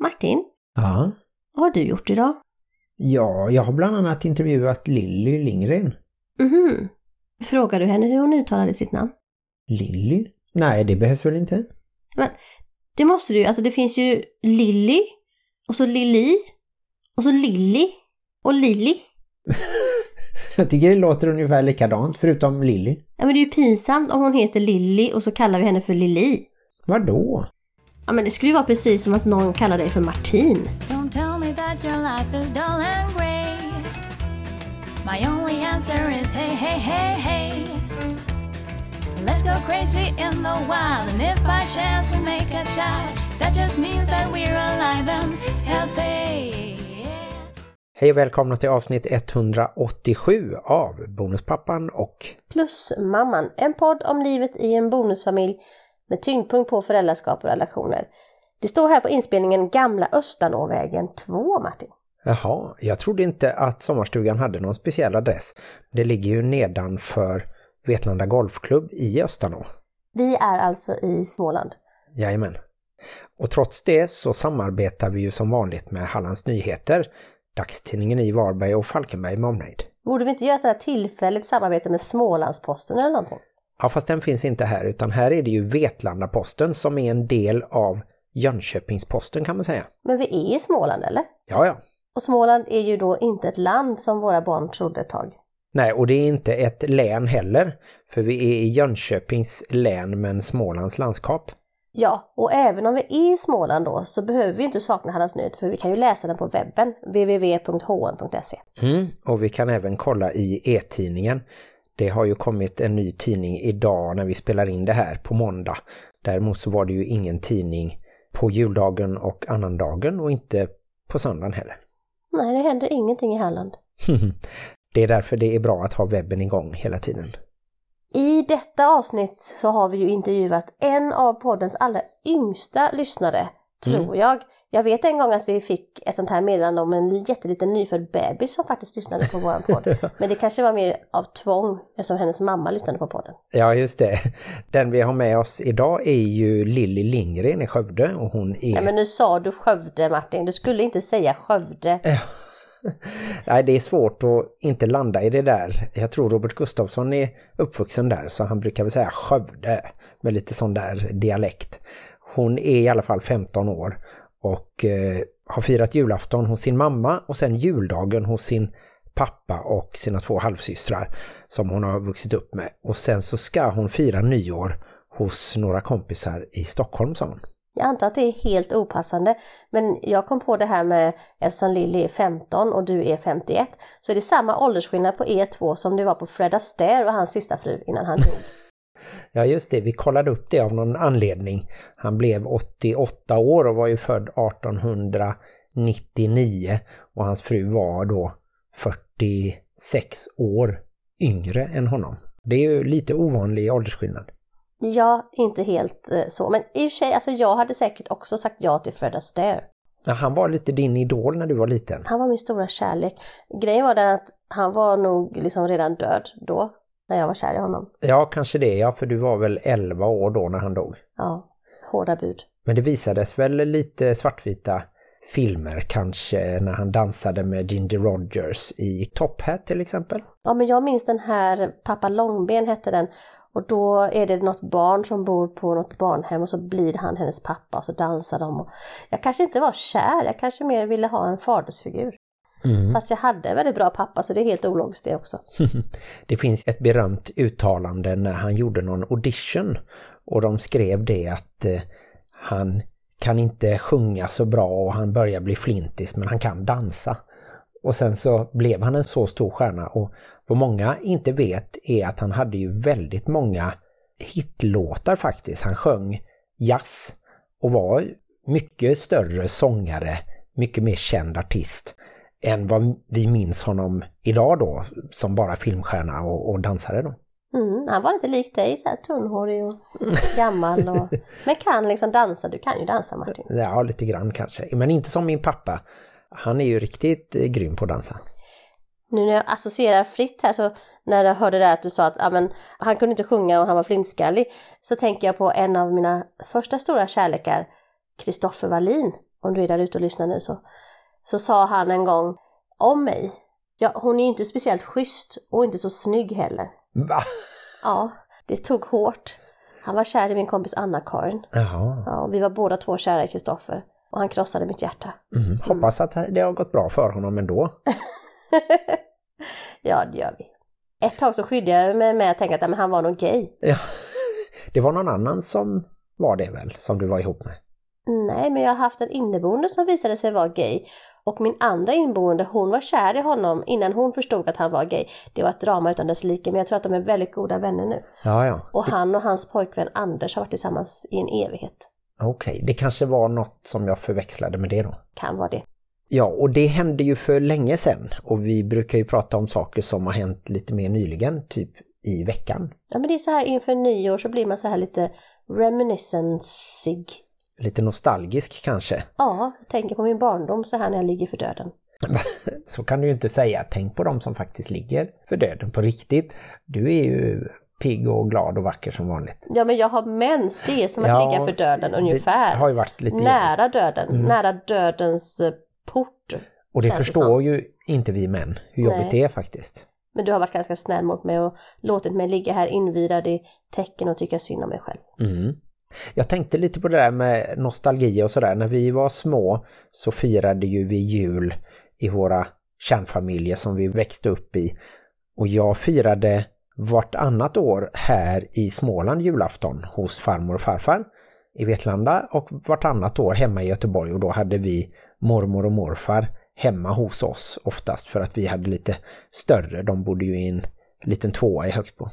Martin, Ja. vad har du gjort idag? Ja, jag har bland annat intervjuat Lilly Lindgren. Mhm. Frågar du henne hur hon uttalade sitt namn? Lilly? Nej, det behövs väl inte? Det måste du ju, alltså det finns ju Lilly, och så Lilly, och så Lilly, och Lilly. Jag tycker det låter ungefär likadant, förutom Lilly. Ja men det är ju pinsamt om hon heter Lilly och så kallar vi henne för Lili. Vadå? Ja men det skulle ju vara precis som att någon kallar dig för Martin. Don't tell me that your life is dull and grey. My only answer is hey, hey, hey, hey. Let's go crazy in the wild, and if by chance we make a child, that just means that we're alive and healthy. Hej och välkomna till avsnitt 187 av Bonuspappan och Plus Mamman, en podd om livet i en bonusfamilj med tyngdpunkt på föräldraskap och relationer. Det står här på inspelningen Gamla Östanåvägen 2 Martin. Jaha, jag trodde inte att sommarstugan hade någon speciell adress. Det ligger ju nedanför Vetlanda Golfklubb i Östanå. Vi är alltså i Småland. Jajamän. Och trots det så samarbetar vi ju som vanligt med Hallands Nyheter, dagstidningen i Varberg och Falkenberg med omnejd. Borde vi inte göra ett tillfälligt samarbete med Smålandsposten eller någonting? Ja, fast den finns inte här utan här är det ju Vetlanda-posten som är en del av Jönköpings-posten kan man säga. Men vi är i Småland eller? Ja, ja. Och Småland är ju då inte ett land som våra barn trodde ett tag. Nej, och det är inte ett län heller, för vi är i Jönköpings län men Smålands landskap. Ja, och även om vi är i Småland då så behöver vi inte sakna Hallands Nyheter för vi kan ju läsa den på webben, www.hn.se. Mm, och vi kan även kolla i e-tidningen. Det har ju kommit en ny tidning idag när vi spelar in det här på måndag. Däremot så var det ju ingen tidning på juldagen och annandagen och inte på söndagen heller. Nej, det händer ingenting i Halland. det är därför det är bra att ha webben igång hela tiden. I detta avsnitt så har vi ju intervjuat en av poddens allra yngsta lyssnare, tror Mm. jag. Jag vet en gång att vi fick ett sånt här meddelande om en jätteliten nyfödd bebis som faktiskt lyssnade på vår podd. Men det kanske var mer av tvång eftersom hennes mamma lyssnade på podden. Ja, just det. Den vi har med oss idag är ju Lilly Lindgren i Skövde och hon är... Nej men nu sa du Skövde Martin, du skulle inte säga Skövde. Nej, det är svårt att inte landa i det där. Jag tror Robert Gustafsson är uppvuxen där så han brukar väl säga Skövde med lite sån där dialekt. Hon är i alla fall 15 år och eh, har firat julafton hos sin mamma och sen juldagen hos sin pappa och sina två halvsystrar som hon har vuxit upp med. Och sen så ska hon fira nyår hos några kompisar i Stockholm sa hon. Jag antar att det är helt opassande, men jag kom på det här med eftersom Lilly är 15 och du är 51 så är det samma åldersskillnad på er två som det var på Fred Astaire och hans sista fru innan han dog. Ja just det, vi kollade upp det av någon anledning. Han blev 88 år och var ju född 1899 och hans fru var då 46 år yngre än honom. Det är ju lite ovanlig åldersskillnad. Ja, inte helt eh, så, men i och för sig, alltså jag hade säkert också sagt ja till Fred Astaire. Ja, han var lite din idol när du var liten. Han var min stora kärlek. Grejen var den att han var nog liksom redan död då, när jag var kär i honom. Ja, kanske det, ja, för du var väl 11 år då när han dog. Ja, hårda bud. Men det visades väl lite svartvita filmer kanske när han dansade med Ginger Rogers i Top Hat till exempel. Ja, men jag minns den här Pappa Långben hette den. Och då är det något barn som bor på något barnhem och så blir han hennes pappa och så dansar de. Och jag kanske inte var kär, jag kanske mer ville ha en fadersfigur. Fast jag hade en väldigt bra pappa så det är helt ologiskt det också. Det finns ett berömt uttalande när han gjorde någon audition och de skrev det att eh, han kan inte sjunga så bra och han börjar bli flintis men han kan dansa. Och sen så blev han en så stor stjärna och vad många inte vet är att han hade ju väldigt många hitlåtar faktiskt. Han sjöng jazz och var mycket större sångare, mycket mer känd artist än vad vi minns honom idag då som bara filmstjärna och, och dansare då. Mm, han var inte lik dig, så här tunnhårig och gammal. Och, men kan liksom dansa, du kan ju dansa Martin. Ja, lite grann kanske. Men inte som min pappa. Han är ju riktigt eh, grym på att dansa. Nu när jag associerar fritt här så när jag hörde det att du sa att ja, men, han kunde inte sjunga och han var flintskallig så tänker jag på en av mina första stora kärlekar, Kristoffer Wallin. om du är där ute och lyssnar nu så, så sa han en gång om mig. Ja, hon är inte speciellt schysst och inte så snygg heller. Va? Ja, det tog hårt. Han var kär i min kompis Anna-Karin. Jaha. Ja, och vi var båda två kära i Kristoffer. Och han krossade mitt hjärta. Mm. Hoppas att det har gått bra för honom ändå. ja, det gör vi. Ett tag så skyddade jag mig med att tänka att men han var nog gay. Ja. Det var någon annan som var det väl, som du var ihop med? Nej, men jag har haft en inneboende som visade sig vara gay. Och min andra inneboende, hon var kär i honom innan hon förstod att han var gay. Det var ett drama utan dess like, men jag tror att de är väldigt goda vänner nu. Ja, ja. Och han och hans pojkvän Anders har varit tillsammans i en evighet. Okej, det kanske var något som jag förväxlade med det då. Kan vara det. Ja, och det hände ju för länge sedan. Och vi brukar ju prata om saker som har hänt lite mer nyligen, typ i veckan. Ja, men det är så här inför nyår så blir man så här lite reminiscensig. Lite nostalgisk kanske. Ja, tänker på min barndom så här när jag ligger för döden. Så kan du ju inte säga. Tänk på dem som faktiskt ligger för döden på riktigt. Du är ju pigg och glad och vacker som vanligt. Ja, men jag har mens. Det är som att Ja, ligga för döden ungefär. Det har ju varit lite Nära döden, nära dödens eh, port. Och det känns det förstår ju inte vi män hur jobbigt Nej. det är faktiskt. Men du har varit ganska snäll mot mig och låtit mig ligga här invirad i tecken och tycka synd om mig själv. Mm. Jag tänkte lite på det där med nostalgi och sådär. När vi var små så firade ju vi jul i våra kärnfamiljer som vi växte upp i. Och jag firade vartannat år här i Småland julafton hos farmor och farfar i Vetlanda och vartannat år hemma i Göteborg och då hade vi mormor och morfar hemma hos oss oftast för att vi hade lite större. De bodde ju i en liten tvåa i Högsbo.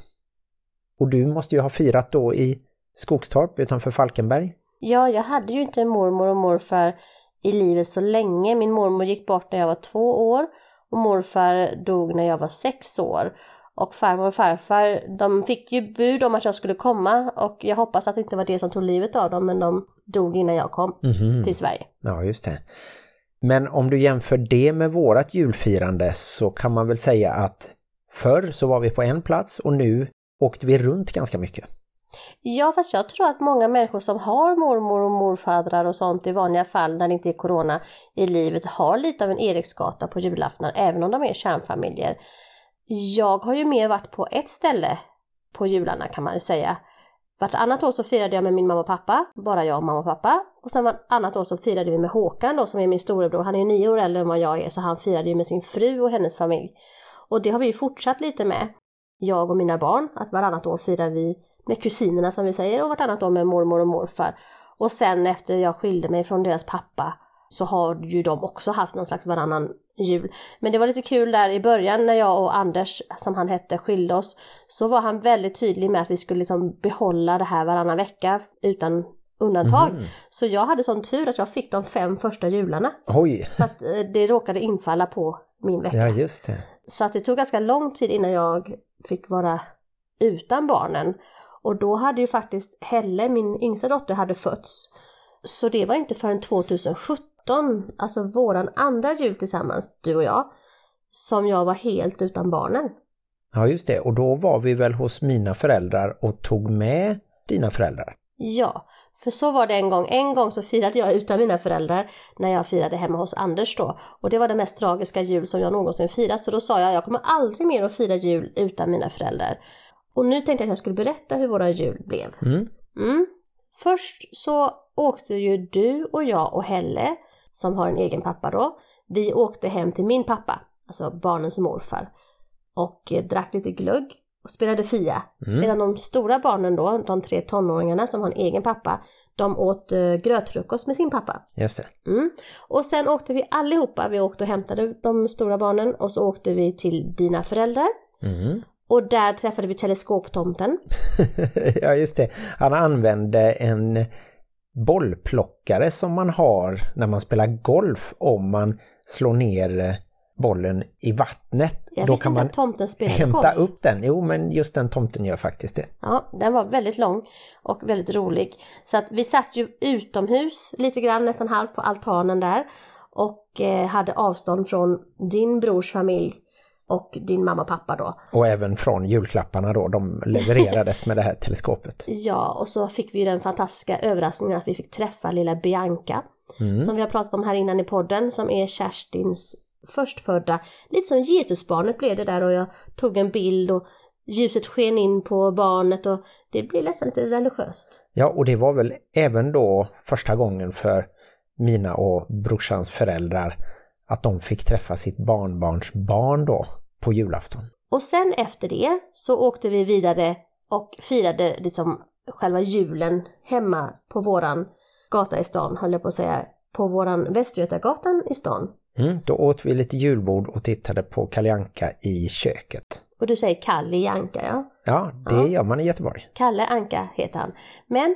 Och du måste ju ha firat då i Skogstorp utanför Falkenberg. Ja, jag hade ju inte mormor och morfar i livet så länge. Min mormor gick bort när jag var två år och morfar dog när jag var sex år. Och farmor och farfar, de fick ju bud om att jag skulle komma och jag hoppas att det inte var det som tog livet av dem, men de dog innan jag kom Mhm. till Sverige. Ja, just det. Men om du jämför det med vårat julfirande så kan man väl säga att förr så var vi på en plats och nu åkte vi runt ganska mycket. Ja, fast jag tror att många människor som har mormor och morfadrar och sånt i vanliga fall när det inte är corona i livet har lite av en Eriksgata på julafton, även om de är kärnfamiljer. Jag har ju mer varit på ett ställe på jularna kan man ju säga. Vartannat år så firade jag med min mamma och pappa, bara jag och mamma och pappa. Och sen vartannat år så firade vi med Håkan då som är min storebror, han är ju nio år äldre än vad jag är så han firade ju med sin fru och hennes familj. Och det har vi ju fortsatt lite med, jag och mina barn, att vartannat år firar vi med kusinerna som vi säger och vartannat år med mormor och morfar. Och sen efter jag skilde mig från deras pappa så har ju de också haft någon slags varannan jul. Men det var lite kul där i början när jag och Anders, som han hette, skilde oss. Så var han väldigt tydlig med att vi skulle liksom behålla det här varannan vecka utan undantag. Mhm. Så jag hade sån tur att jag fick de fem första jularna. Oj, Så att eh, det råkade infalla på min vecka. ja just det. Så att det tog ganska lång tid innan jag fick vara utan barnen. Och då hade ju faktiskt Helle, min yngsta dotter, hade fötts. Så det var inte förrän 2017, alltså våran andra jul tillsammans, du och jag, som jag var helt utan barnen. Ja just det, och då var vi väl hos mina föräldrar och tog med dina föräldrar. Ja, för så var det en gång. En gång så firade jag utan mina föräldrar när jag firade hemma hos Anders då. Och det var den mest tragiska jul som jag någonsin firat. Så då sa jag, jag kommer aldrig mer att fira jul utan mina föräldrar. Och nu tänkte jag att jag skulle berätta hur våra jul blev. Mm. Mm. Först så åkte ju du och jag och Helle, som har en egen pappa då, vi åkte hem till min pappa, alltså barnens morfar, och eh, drack lite glögg och spelade Fia. Mm. Medan de stora barnen då, de tre tonåringarna som har en egen pappa, de åt eh, grötfrukost med sin pappa. Just det. Mm. Och sen åkte vi allihopa, vi åkte och hämtade de stora barnen och så åkte vi till dina föräldrar. Mm. Och där träffade vi teleskoptomten. ja just det. Han använde en bollplockare som man har när man spelar golf om man slår ner eh, bollen i vattnet. Jag Då kan man tomten hämta golf. upp den. Jo men just den tomten gör faktiskt det. Ja, den var väldigt lång och väldigt rolig. Så att vi satt ju utomhus lite grann, nästan halvt på altanen där. Och eh, hade avstånd från din brors familj och din mamma och pappa då. Och även från julklapparna då, de levererades med det här teleskopet. Ja, och så fick vi den fantastiska överraskningen att vi fick träffa lilla Bianca. Mm. som vi har pratat om här innan i podden som är Kerstins förstfödda. Lite som Jesusbarnet blev det där och jag tog en bild och ljuset sken in på barnet och det blev nästan lite religiöst. Ja, och det var väl även då första gången för mina och brorsans föräldrar att de fick träffa sitt barnbarns barn då på julafton. Och sen efter det så åkte vi vidare och firade liksom själva julen hemma på våran gata i stan, höll jag på att säga, på våran Västgötagatan i stan. Mm, då åt vi lite julbord och tittade på Kalle Anka i köket. Och du säger Kalle Anka, ja. Ja, det Ja. gör man i Göteborg. Kalle Anka heter han. Men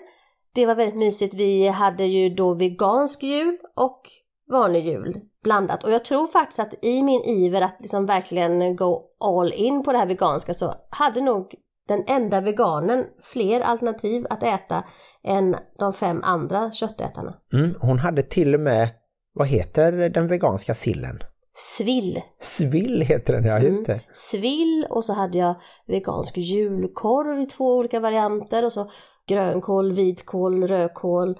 det var väldigt mysigt. Vi hade ju då vegansk jul och vanlig jul blandat. Och jag tror faktiskt att i min iver att liksom verkligen go all in på det här veganska så hade nog den enda veganen fler alternativ att äta än de fem andra köttätarna. Mm, hon hade till och med, vad heter den veganska sillen? Svill. Svill heter den, ja just det. Svill och så hade jag vegansk julkorv i två olika varianter och så grönkål, vitkål, rödkål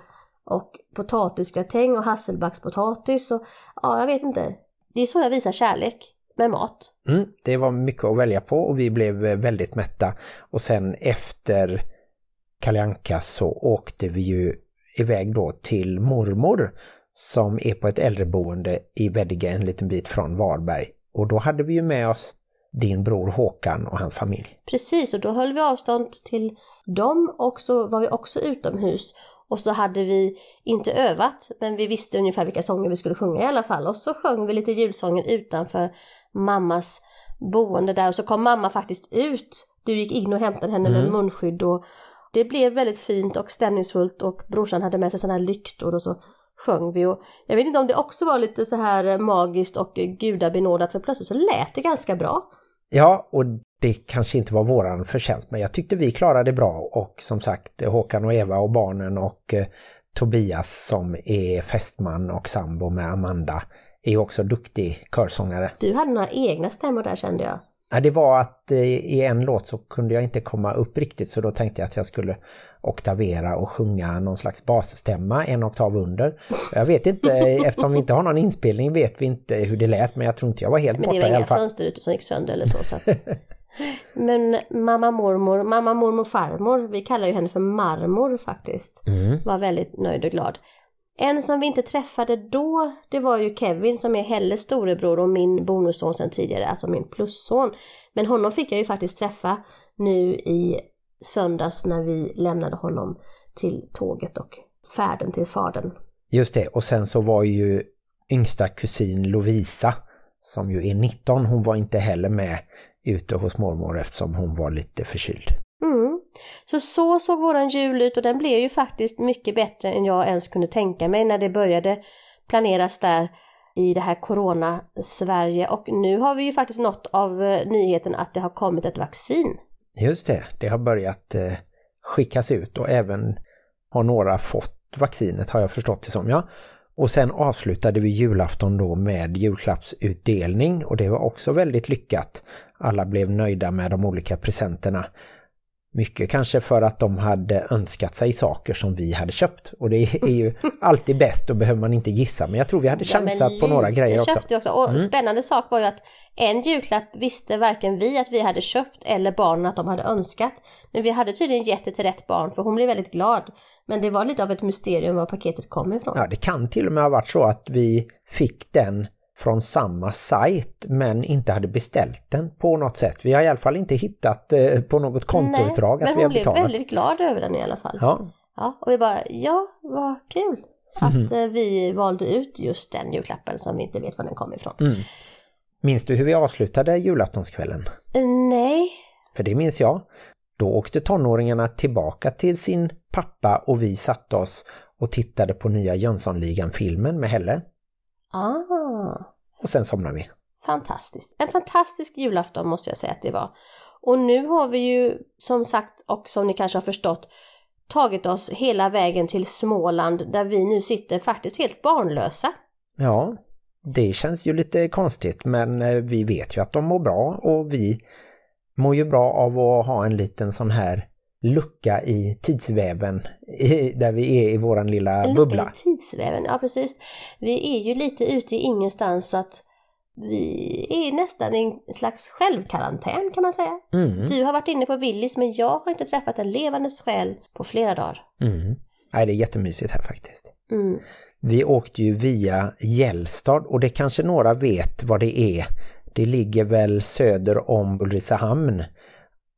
och potatisgratäng och hasselbackspotatis och ja, jag vet inte. Det är så jag visar kärlek med mat. Mm, det var mycket att välja på och vi blev eh, väldigt mätta. Och sen efter Kalle Anka så åkte vi ju iväg då till mormor som är på ett äldreboende i Veddige en liten bit från Varberg. Och då hade vi ju med oss din bror Håkan och hans familj. Precis, och då höll vi avstånd till dem och så var vi också utomhus. Och så hade vi inte övat, men vi visste ungefär vilka sånger vi skulle sjunga i alla fall. Och så sjöng vi lite julsånger utanför mammas boende där. Och så kom mamma faktiskt ut. Du gick in och hämtade henne med Mm. munskydd och det blev väldigt fint och stämningsfullt och brorsan hade med sig sådana här lyktor och så sjöng vi. Och jag vet inte om det också var lite så här magiskt och gudabenådat för plötsligt så lät det ganska bra. Ja, och det kanske inte var våran förtjänst, men jag tyckte vi klarade det bra och som sagt Håkan och Eva och barnen och eh, Tobias som är fästman och sambo med Amanda är också duktig körsångare. Du hade några egna stämmor där kände jag. Nej, det var att eh, i en låt så kunde jag inte komma upp riktigt så då tänkte jag att jag skulle oktavera och sjunga någon slags basstämma en oktav under. Jag vet inte, eftersom vi inte har någon inspelning vet vi inte hur det lät men jag tror inte jag var helt Men det borta var i alla inga fall. fönster ute som gick sönder eller så. så. att- Men mamma mormor, mamma mormor farmor, vi kallar ju henne för marmor faktiskt, Mm. var väldigt nöjd och glad. En som vi inte träffade då, det var ju Kevin som är Helles storebror och min bonusson sedan tidigare, alltså min plusson. Men honom fick jag ju faktiskt träffa nu i söndags när vi lämnade honom till tåget och färden till fadern. Just det, och sen så var ju yngsta kusin Lovisa som ju är 19, hon var inte heller med ute hos mormor eftersom hon var lite förkyld. Mm. Så så såg våran jul ut och den blev ju faktiskt mycket bättre än jag ens kunde tänka mig när det började planeras där i det här corona-Sverige och nu har vi ju faktiskt nått av eh, nyheten att det har kommit ett vaccin. Just det, det har börjat eh, skickas ut och även har några fått vaccinet har jag förstått det som, ja. Och sen avslutade vi julafton då med julklappsutdelning och det var också väldigt lyckat. Alla blev nöjda med de olika presenterna. Mycket kanske för att de hade önskat sig saker som vi hade köpt. Och det är ju alltid bäst, då behöver man inte gissa. Men jag tror vi hade Ja, chansat på några grejer också. också. Och spännande sak var ju att en julklapp visste varken vi att vi hade köpt eller barnen att de hade önskat. Men vi hade tydligen gett det till rätt barn för hon blev väldigt glad. Men det var lite av ett mysterium var paketet kom ifrån. Ja, det kan till och med ha varit så att vi fick den från samma sajt men inte hade beställt den på något sätt. Vi har i alla fall inte hittat eh, på något kontoutdrag Nej, att men vi har hon blev betalat. väldigt glad över den i alla fall. Ja, Ja, och vi bara, ja, vad kul att eh, vi valde ut just den julklappen som vi inte vet var den kom ifrån. mm. Minns du hur vi avslutade julaftonskvällen? Eh, Nej, För det minns jag. Då åkte tonåringarna tillbaka till sin pappa och vi satte oss och tittade på nya Jönssonligan-filmen med Helle. Ah, Och sen somnade vi. fantastiskt. En fantastisk julafton måste jag säga att det var. Och nu har vi ju som sagt och som ni kanske har förstått tagit oss hela vägen till Småland där vi nu sitter faktiskt helt barnlösa. Ja, det känns ju lite konstigt men eh, vi vet ju att de mår bra och vi mår ju bra av att ha en liten sån här lucka i tidsväven i, där vi är i våran lilla En bubbla. lucka i tidsväven, ja precis. Vi är ju lite ute i ingenstans så att vi är nästan i en slags självkarantän kan man säga. Mm. Du har varit inne på Willys men jag har inte träffat en levandes själ på flera dagar. Mm. Nej, det är jättemysigt här faktiskt. Mm. Vi åkte ju via Gällstad och det kanske några vet vad det är. Det ligger väl söder om Ulricehamn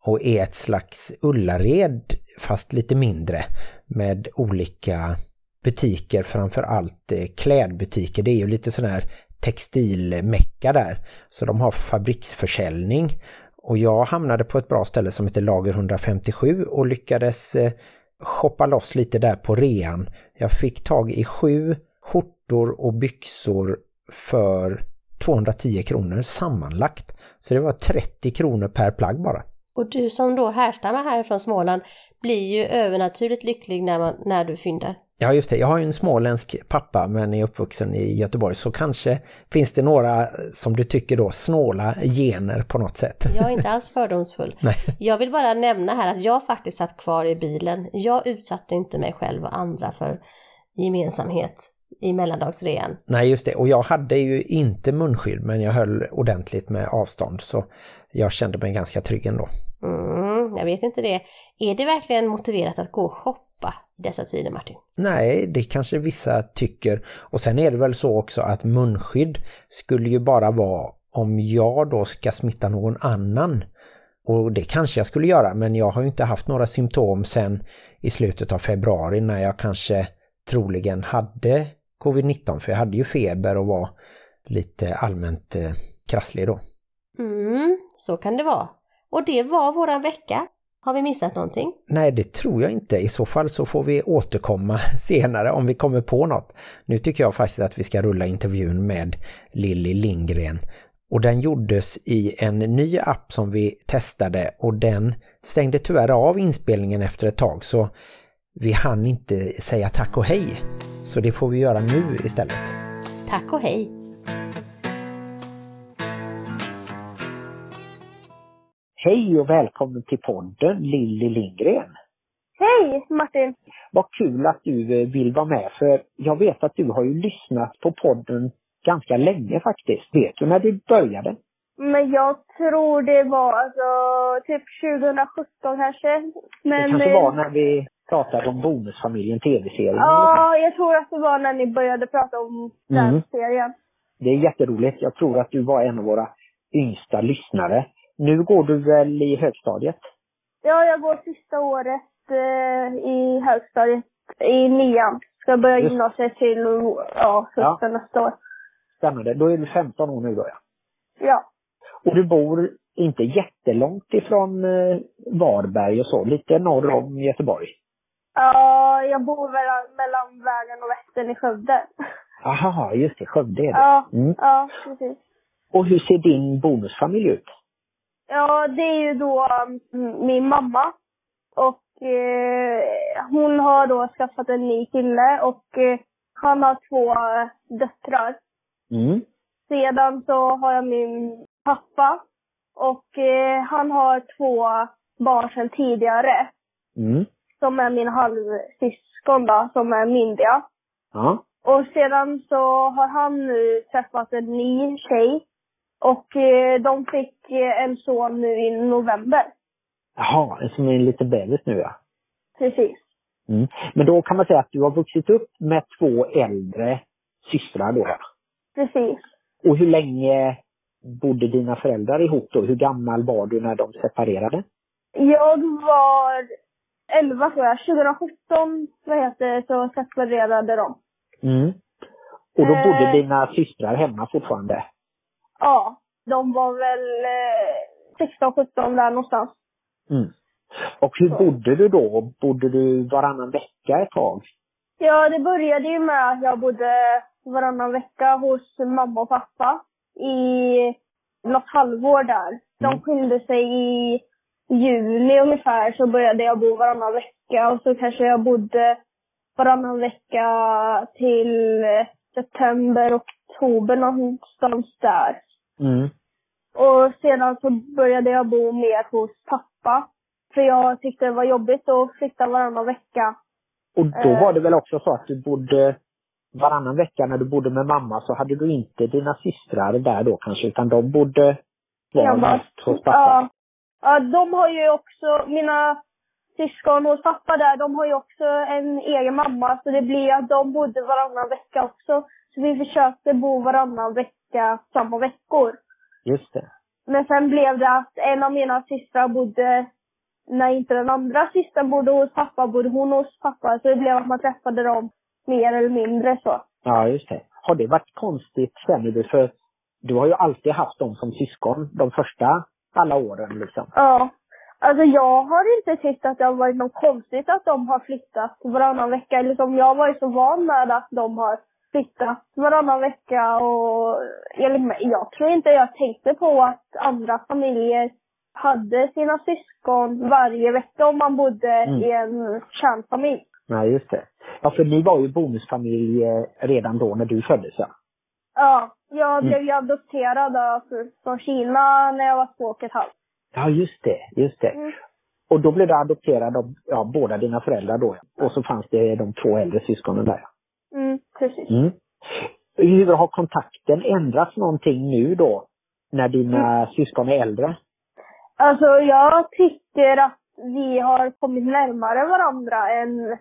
och är ett slags Ullared fast lite mindre med olika butiker, framför allt eh, klädbutiker. Det är ju lite sån här textilmecka där. Så de har fabriksförsäljning och jag hamnade på ett bra ställe som heter Lager 157 och lyckades eh, shoppa loss lite där på rean. Jag fick tag i sju skjortor och byxor för 210 kronor sammanlagt. Så det var 30 kronor per plagg bara. Och du som då härstammar härifrån Småland blir ju övernaturligt lycklig när, man, när du fyndar. Ja just det, jag har ju en småländsk pappa men är uppvuxen i Göteborg så kanske finns det några som du tycker då snåla gener på något sätt. Jag är inte alls fördomsfull. Nej. Jag vill bara nämna här att jag faktiskt satt kvar i bilen. Jag utsatte inte mig själv och andra för gemensamhet i mellandagsrean. Nej just det, och jag hade ju inte munskydd men jag höll ordentligt med avstånd så jag kände mig ganska trygg ändå. Mm, jag vet inte det. Är det verkligen motiverat att gå och shoppa i dessa tider Martin? Nej, det kanske vissa tycker. Och sen är det väl så också att munskydd skulle ju bara vara om jag då ska smitta någon annan. Och det kanske jag skulle göra, men jag har ju inte haft några symptom sen i slutet av februari när jag kanske troligen hade covid-19. För jag hade ju feber och var lite allmänt eh, krasslig då. Mm, så kan det vara. Och det var våran vecka. Har vi missat någonting? Nej, det tror jag inte. I så fall så får vi återkomma senare om vi kommer på något. Nu tycker jag faktiskt att vi ska rulla intervjun med Lilly Lindgren. Och den gjordes i en ny app som vi testade och den stängde tyvärr av inspelningen efter ett tag så vi hann inte säga tack och hej. Så det får vi göra nu istället. Tack och hej! Hej och välkommen till podden Lilly Lindgren. Hej Martin! Vad kul att du eh, vill vara med för jag vet att du har ju lyssnat på podden ganska länge faktiskt. Vet du när du började? Men jag tror det var alltså typ 2017 kanske. Men, det kanske eh, var när vi pratade om Bonusfamiljen tv-serien. Ja, jag tror att det var när ni började prata om den Mm. serien. Det är jätteroligt. Jag tror att du var en av våra yngsta lyssnare. Nu går du väl i högstadiet? Ja, jag går sista året eh, i högstadiet, i nian. Ska börja Just. gymnasiet till, ja, hösten nästa år. Spännande. Då är du 15 år nu då ja. Ja. Och du bor inte jättelångt ifrån eh, Varberg och så, lite norr om Göteborg. Ja, jag bor mellan, mellan vägen och Vättern i Skövde. Aha, just det, Skövde är det. Ja, Mm. ja, precis. Och hur ser din bonusfamilj ut? Ja, det är ju då mm, min mamma. Och eh, hon har då skaffat en ny kille och eh, han har två eh, döttrar. Mm. Sedan så har jag min pappa och eh, han har två barn sedan tidigare. Mm. Som är min halvsyskon då, som är myndiga. Ja. Och sedan så har han nu träffat en ny tjej. Och eh, de fick eh, en son nu i november. Jaha, som är en liten bebis nu ja. Precis. Mm. Men då kan man säga att du har vuxit upp med två äldre systrar då. Precis. Och hur länge bodde dina föräldrar ihop då? Hur gammal var du när de separerade? Jag var 11 tror jag. 2017 vad heter det, så separerade de. Mm. Och då bodde Eh. dina systrar hemma fortfarande? Ja, de var väl eh, 16, 17 där någonstans. Mm. Och hur bodde du då? Bodde du varannan vecka ett tag? Ja, det började ju med att jag bodde varannan vecka hos mamma och pappa i något halvår där. De Mm. skilde sig i juli ungefär så började jag bo varannan vecka och så kanske jag bodde varannan vecka till september, oktober någonstans där. Mm. Och sedan så började jag bo mer hos pappa. För jag tyckte det var jobbigt att flytta varannan vecka. Och då Eh. var det väl också så att du bodde varannan vecka när du bodde med mamma så hade du inte dina systrar där då kanske utan de bodde var mest hos pappa? Ja. ja, de har ju också, mina syskon hos pappa där, de har ju också en egen mamma. Så det blir att de bodde varannan vecka också. Så vi försökte bo varannan vecka samma veckor. Just det. Men sen blev det att en av mina systrar bodde, när inte den andra systern bodde hos pappa, bodde hon hos pappa. Så det blev att man träffade dem mer eller mindre så. Ja, just det. Har det varit konstigt känner du? För du har ju alltid haft dem som syskon de första alla åren liksom. Ja. Alltså jag har inte tyckt att det har varit något konstigt att de har flyttat varannan vecka. Eller som jag var ju så van med att de har flyttat varannan vecka och enligt mig, jag tror inte jag tänkte på att andra familjer hade sina syskon varje vecka om man bodde Mm. i en kärnfamilj. Nej, just det. Ja, för ni var ju bonusfamilj eh, redan då när du föddes ja. Ja, jag Mm. blev ju adopterad från Kina när jag var två och ett halvt. Ja, just det. Just det. Mm. Och då blev du adopterad av ja, båda dina föräldrar då. Och så fanns det de två äldre syskonen där. Mm, precis. Mm. Hur har kontakten ändrats någonting nu då? När dina syskon är äldre? Alltså jag tycker att vi har kommit närmare varandra än...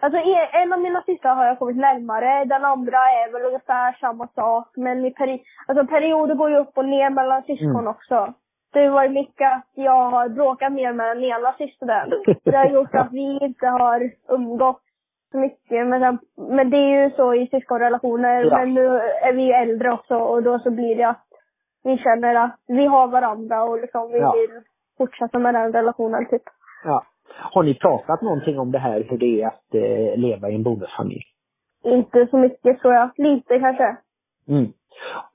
Alltså e- en av mina systrar har jag kommit närmare, den andra är väl ungefär samma sak. Men i peri- alltså perioder går ju upp och ner mellan syskon Mm. också. Det har varit mycket att jag har bråkat mer med den ena systern. Det har gjort att vi inte har umgåtts så mycket. Men, sen, men det är ju så i syskonrelationer. Ja. Men nu är vi ju äldre också och då så blir det att vi känner att vi har varandra och liksom vi Ja. vill fortsätta med den relationen typ. Ja. Har ni pratat någonting om det här, hur det är att eh, leva i en bonusfamilj? Inte så mycket tror jag. Lite kanske. Mm.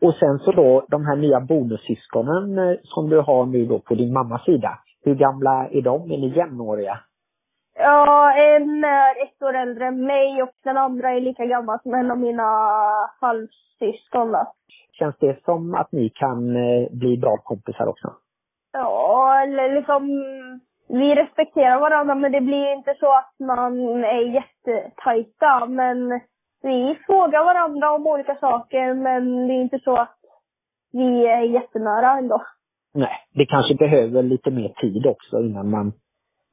Och sen så då de här nya bonussyskonen eh, som du har nu då på din mammas sida. Hur gamla är de? Är ni jämnåriga? Ja, en är ett år äldre än mig och den andra är lika gammal som en av mina halvsyskon då. Känns det som att ni kan eh, bli bra kompisar också? Ja, eller liksom vi respekterar varandra men det blir inte så att man är jättetajta. Men vi frågar varandra om olika saker men det är inte så att vi är jättenära ändå. Nej, det kanske behöver lite mer tid också innan man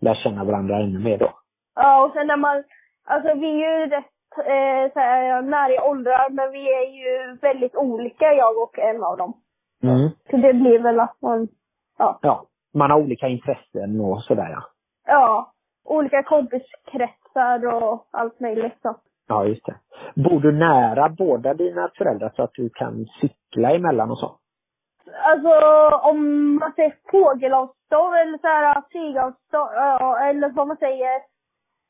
lär känna varandra ännu mer då. Ja, och sen när man, alltså vi är ju rätt eh, så här, nära i åldrar men vi är ju väldigt olika jag och en av dem. Mm. Så det blir väl att man, ja, Ja, man har olika intressen och sådär ja. ja, olika kompiskretsar och allt möjligt så. Ja, just det. Bor du nära båda dina föräldrar så att du kan cykla emellan och så? Alltså om man säger fågelavstånd eller så här flygavstånd, eller vad man säger,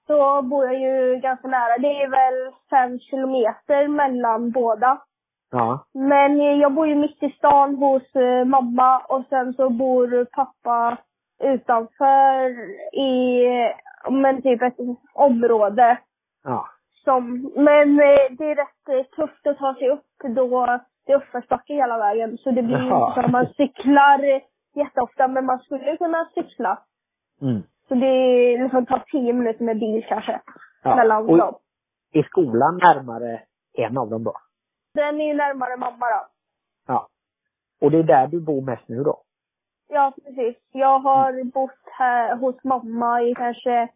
så bor jag ju ganska nära. Det är väl fem kilometer mellan båda. Ja. Men jag bor ju mitt i stan hos eh, mamma och sen så bor pappa utanför i, men typ ett område Ja. Som, men eh, det är rätt eh, tufft att ta sig upp då det är uppförsbacke hela vägen. Så det blir Jaha. inte så att man cyklar eh, jätteofta, men man skulle kunna cykla. Mm. Så det liksom tar tio minuter med bil kanske, ja. mellan Och dem. är skolan närmare en av dem då? Den är ju närmare mamma då. Ja. Och det är där du bor mest nu då? Ja, precis. Jag har bott här hos mamma i kanske,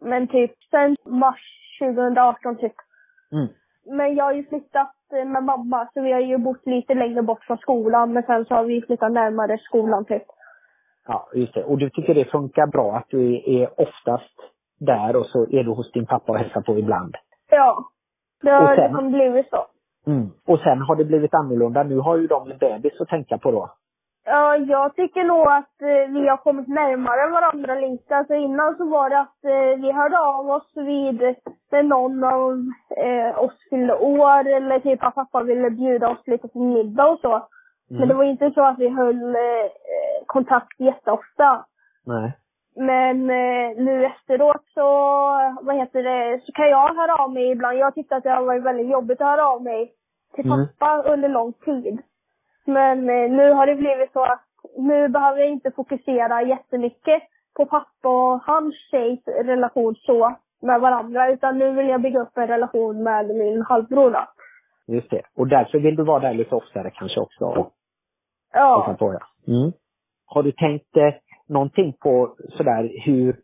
men typ sen mars 2018 typ. Mm. Men jag har ju flyttat eh, med mamma, så vi har ju bott lite längre bort från skolan, men sen så har vi flyttat närmare skolan typ. Ja, just det. Och du tycker det funkar bra att du är oftast där och så är du hos din pappa och hälsar på ibland? Ja. Det har sen- liksom blivit så. Mm. Och sen har det blivit annorlunda. Nu har ju de en bebis att tänka på då. Ja, jag tycker nog att eh, vi har kommit närmare varandra lite. Alltså innan så var det att eh, vi hörde av oss vid när någon av eh, oss fyllde år eller typ att pappa ville bjuda oss lite på middag och så. Men det var inte så att vi höll kontakt jätteofta. Nej. Men eh, nu efteråt så, vad heter det, så kan jag höra av mig ibland. Jag tyckte att det har varit väldigt jobbigt att höra av mig till Mm. pappa under lång tid. Men eh, nu har det blivit så att nu behöver jag inte fokusera jättemycket på pappa och hans tjejs relation så med varandra. Utan nu vill jag bygga upp en relation med min halvbror då. Just det. Och därför vill du vara där lite oftare kanske också? ja. Mm. Har du tänkt eh, någonting på sådär hur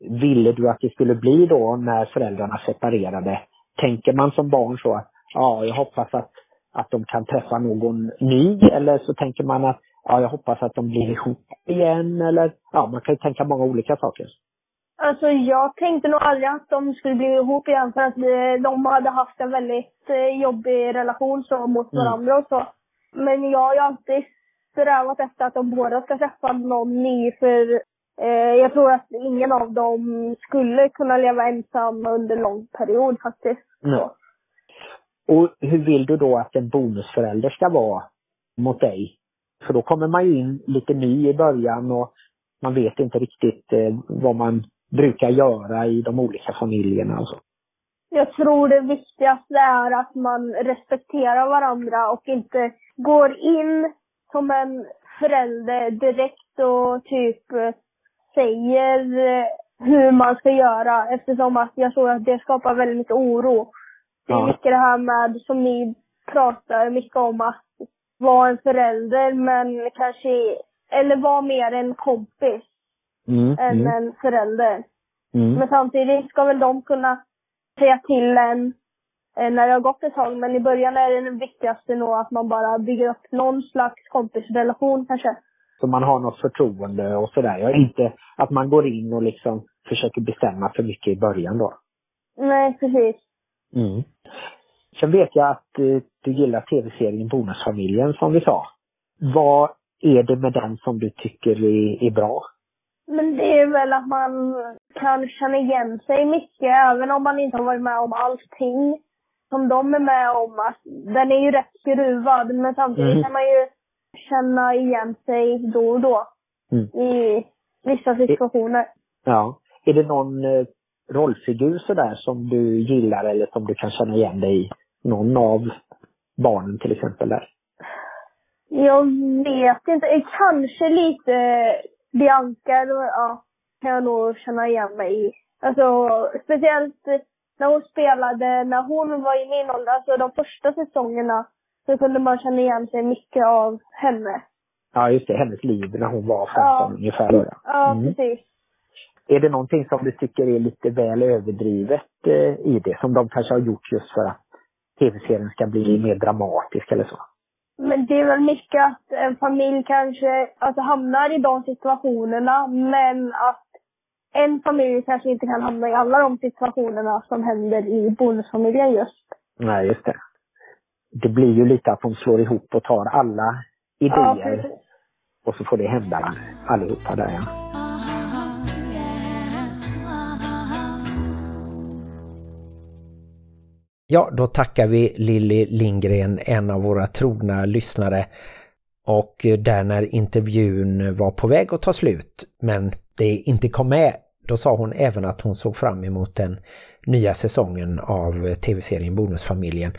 ville du att det skulle bli då när föräldrarna separerade? Tänker man som barn så att ja, jag hoppas att, att de kan träffa någon ny eller så tänker man att ja, jag hoppas att de blir ihop igen eller ja, man kan ju tänka många olika saker. Alltså jag tänkte nog aldrig att de skulle bli ihop igen för att eh, de hade haft en väldigt eh, jobbig relation så mot Mm. varandra och så. Men jag har ju alltid strävat efter att de båda ska träffa någon ny för eh, jag tror att ingen av dem skulle kunna leva ensam under en lång period faktiskt. Mm. Så. Och hur vill du då att en bonusförälder ska vara mot dig? För då kommer man ju in lite ny i början och man vet inte riktigt eh, vad man brukar göra i de olika familjerna och så. Jag tror det viktigaste är att man respekterar varandra och inte går in som en förälder direkt och typ eh, säger eh, hur man ska göra eftersom att jag tror att det skapar väldigt mycket oro. Det är mycket det här med, som ni pratar mycket om, att vara en förälder men kanske, eller vara mer en kompis Mm, än mm, en förälder. mm. Men samtidigt ska väl de kunna säga till en eh, när det har gått ett tag. Men i början är det viktigaste nog att man bara bygger upp någon slags kompisrelation kanske. Så man har något förtroende och sådär. Ja, inte att man går in och liksom försöker bestämma för mycket i början då. Nej, precis. Mm. Sen vet jag att eh, du gillar tv-serien Bonusfamiljen som vi sa. Vad är det med den som du tycker är, är bra? Men det är väl att man kan känna igen sig mycket även om man inte har varit med om allting som de är med om. Att den är ju rätt skruvad men samtidigt Mm. kan man ju känna igen sig då och då Mm. i vissa situationer. Ja. Är det någon eh, rollfigur sådär som du gillar eller som du kan känna igen dig i? Någon av barnen till exempel där? Jag vet inte. Kanske lite Bianca, ja, kan jag nog känna igen mig i. Alltså, speciellt när hon spelade, när hon var i min ålder, alltså de första säsongerna, så kunde man känna igen sig mycket av henne. Ja, just det. Hennes liv när hon var 15 Ja. ungefär. Då, ja. Ja, Mm. precis. Är det någonting som du tycker är lite väl överdrivet eh, i det? Som de kanske har gjort just för att tv-serien ska bli mer dramatisk eller så? Men det är väl mycket att en familj kanske alltså, hamnar i de situationerna, men att en familj kanske inte kan hamna i alla de situationerna som händer i bonusfamiljen just. Nej, just det. Det blir ju lite att de slår ihop och tar alla Ja, idéer precis. och så får det hända allihopa där ja. Ja, då tackar vi Lilly Lindgren, en av våra trogna lyssnare. Och eh, där när intervjun var på väg att ta slut, men det inte kom med, då sa hon även att hon såg fram emot den nya säsongen av eh, tv-serien Bonusfamiljen.